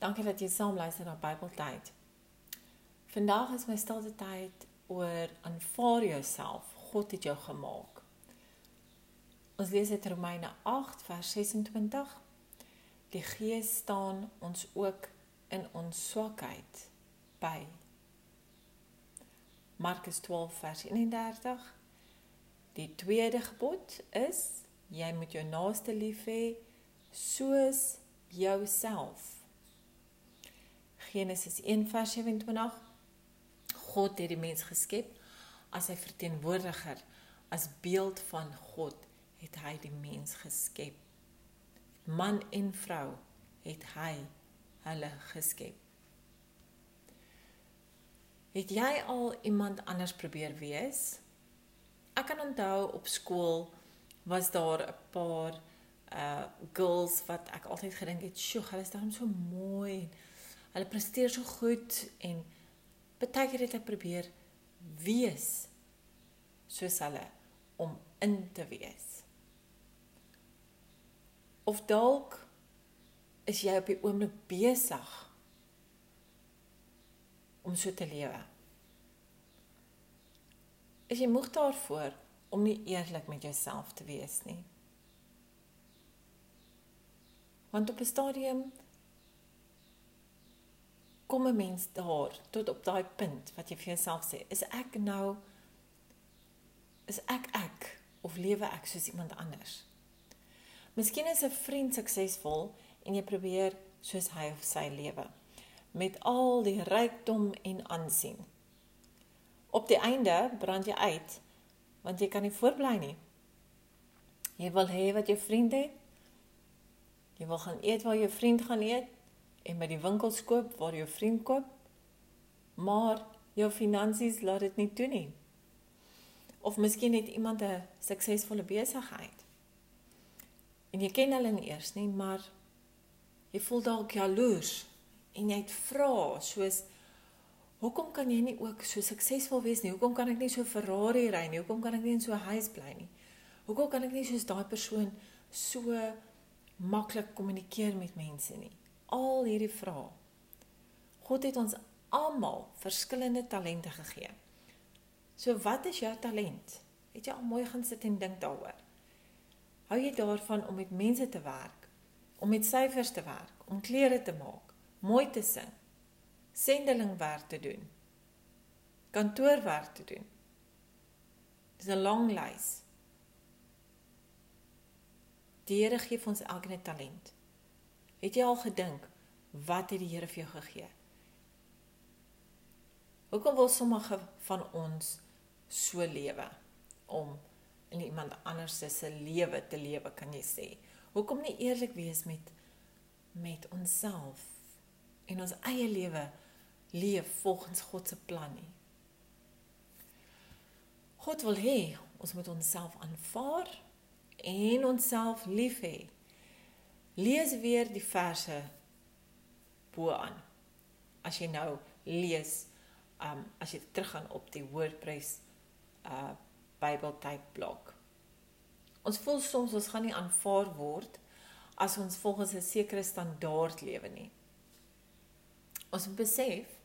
Dankie dat jy saam luister na Bybeltyd. Vandag is my stilte tyd oor aanvaar jouself. God het jou gemaak. Ons lees uit Romeine 8 vers 26. Die Gees staan ons ook in ons swakheid by. Markus 12 vers 31. Die tweede gebod is jy moet jou naaste lief hê soos jouself. Genesis 1 vers 27 God het die mens geskep as sy verteenwoordiger as beeld van God het hy die mens geskep. Man en vrou het hy hulle geskep. Het jy al iemand anders probeer wees? Ek kan onthou op skool was daar 'n paar uh girls wat ek altyd gedink het, "Sjoe, hulle is dan so mooi." Hulle presteer so goed en baie keer het ek probeer wees soos hulle om in te wees. Of dalk is jy op die oomblik besig om so te lewe. Is jy moeg daarvoor om nie eerlik met jouself te wees nie? Want op 'n stadium kom 'n mens daar tot op daai punt wat jy vir jouself sê, is ek nou is ek ek of lewe ek soos iemand anders? Miskien is 'n vriend suksesvol en jy probeer soos hy of sy lewe met al die rykdom en aansien. Op die einde brand jy uit want jy kan nie voortbly nie. Jy wil hê wat jou vriend het. Jy wil gaan eet waar jou vriend gaan eet en by die winkels koop waar jou vriend koop. Maar jou finansies laat dit nie toe nie. Of miskien het iemand 'n suksesvolle besigheid. En jy ken hulle nie eers nie, maar jy voel dalk jaloers en jy het vra soos hoekom kan jy nie ook so suksesvol wees nie? Hoekom kan ek nie so Ferrari ry nie? Hoekom kan ek nie in so 'n huis bly nie? Hoekom kan ek nie soos daai persoon so maklik kommunikeer met mense nie? Al hierdie vrae. God het ons almal verskillende talente gegee. So wat is jou talent? Het jy al mooi gaan sit en dink daaroor? Hou jy daarvan om met mense te werk, om met syfers te werk, om klere te maak, mooi te sing, sendelingwerk te doen, kantoorwerk te doen? Dis 'n lang lys. Die Here gee vir ons elkeen 'n talent. Het jy al gedink wat het die Here vir jou gegee? Hoekom wil sommige van ons so lewe om in iemand anders se lewe te lewe, kan jy sê? Hoekom nie eerlik wees met met onsself en ons eie lewe leef volgens God se plan nie? God wil hê ons moet onsself aanvaar en onsself lief hê. Lees weer die verse bo aan. As jy nou lees, um as jy teruggaan op die WordPress uh Bybeltyd blog. Ons voel soms ons gaan nie aanvaar word as ons volgens 'n sekere standaard lewe nie. Ons besef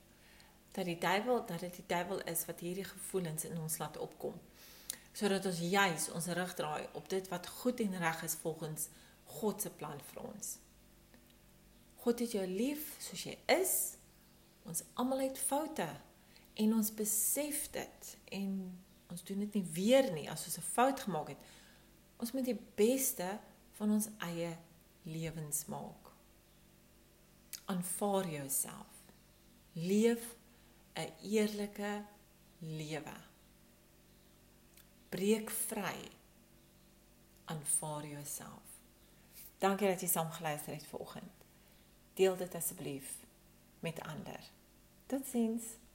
dat die duiwel dat dit die duiwel is wat hierdie gevoelens in ons laat opkom sodat ons juis ons rug draai op dit wat goed en reg is volgens God se plan vir ons. God het jou lief soos jy is. Ons almal het foute en ons besef dit en ons doen dit nie weer nie as ons 'n fout gemaak het. Ons moet die beste van ons eie lewens maak. Aanvaar jouself. Leef 'n eerlike lewe. Breek vry. Aanvaar jouself. Dankie dat jy saam geluister het vanoggend. Deel dit asseblief met ander. Totsiens.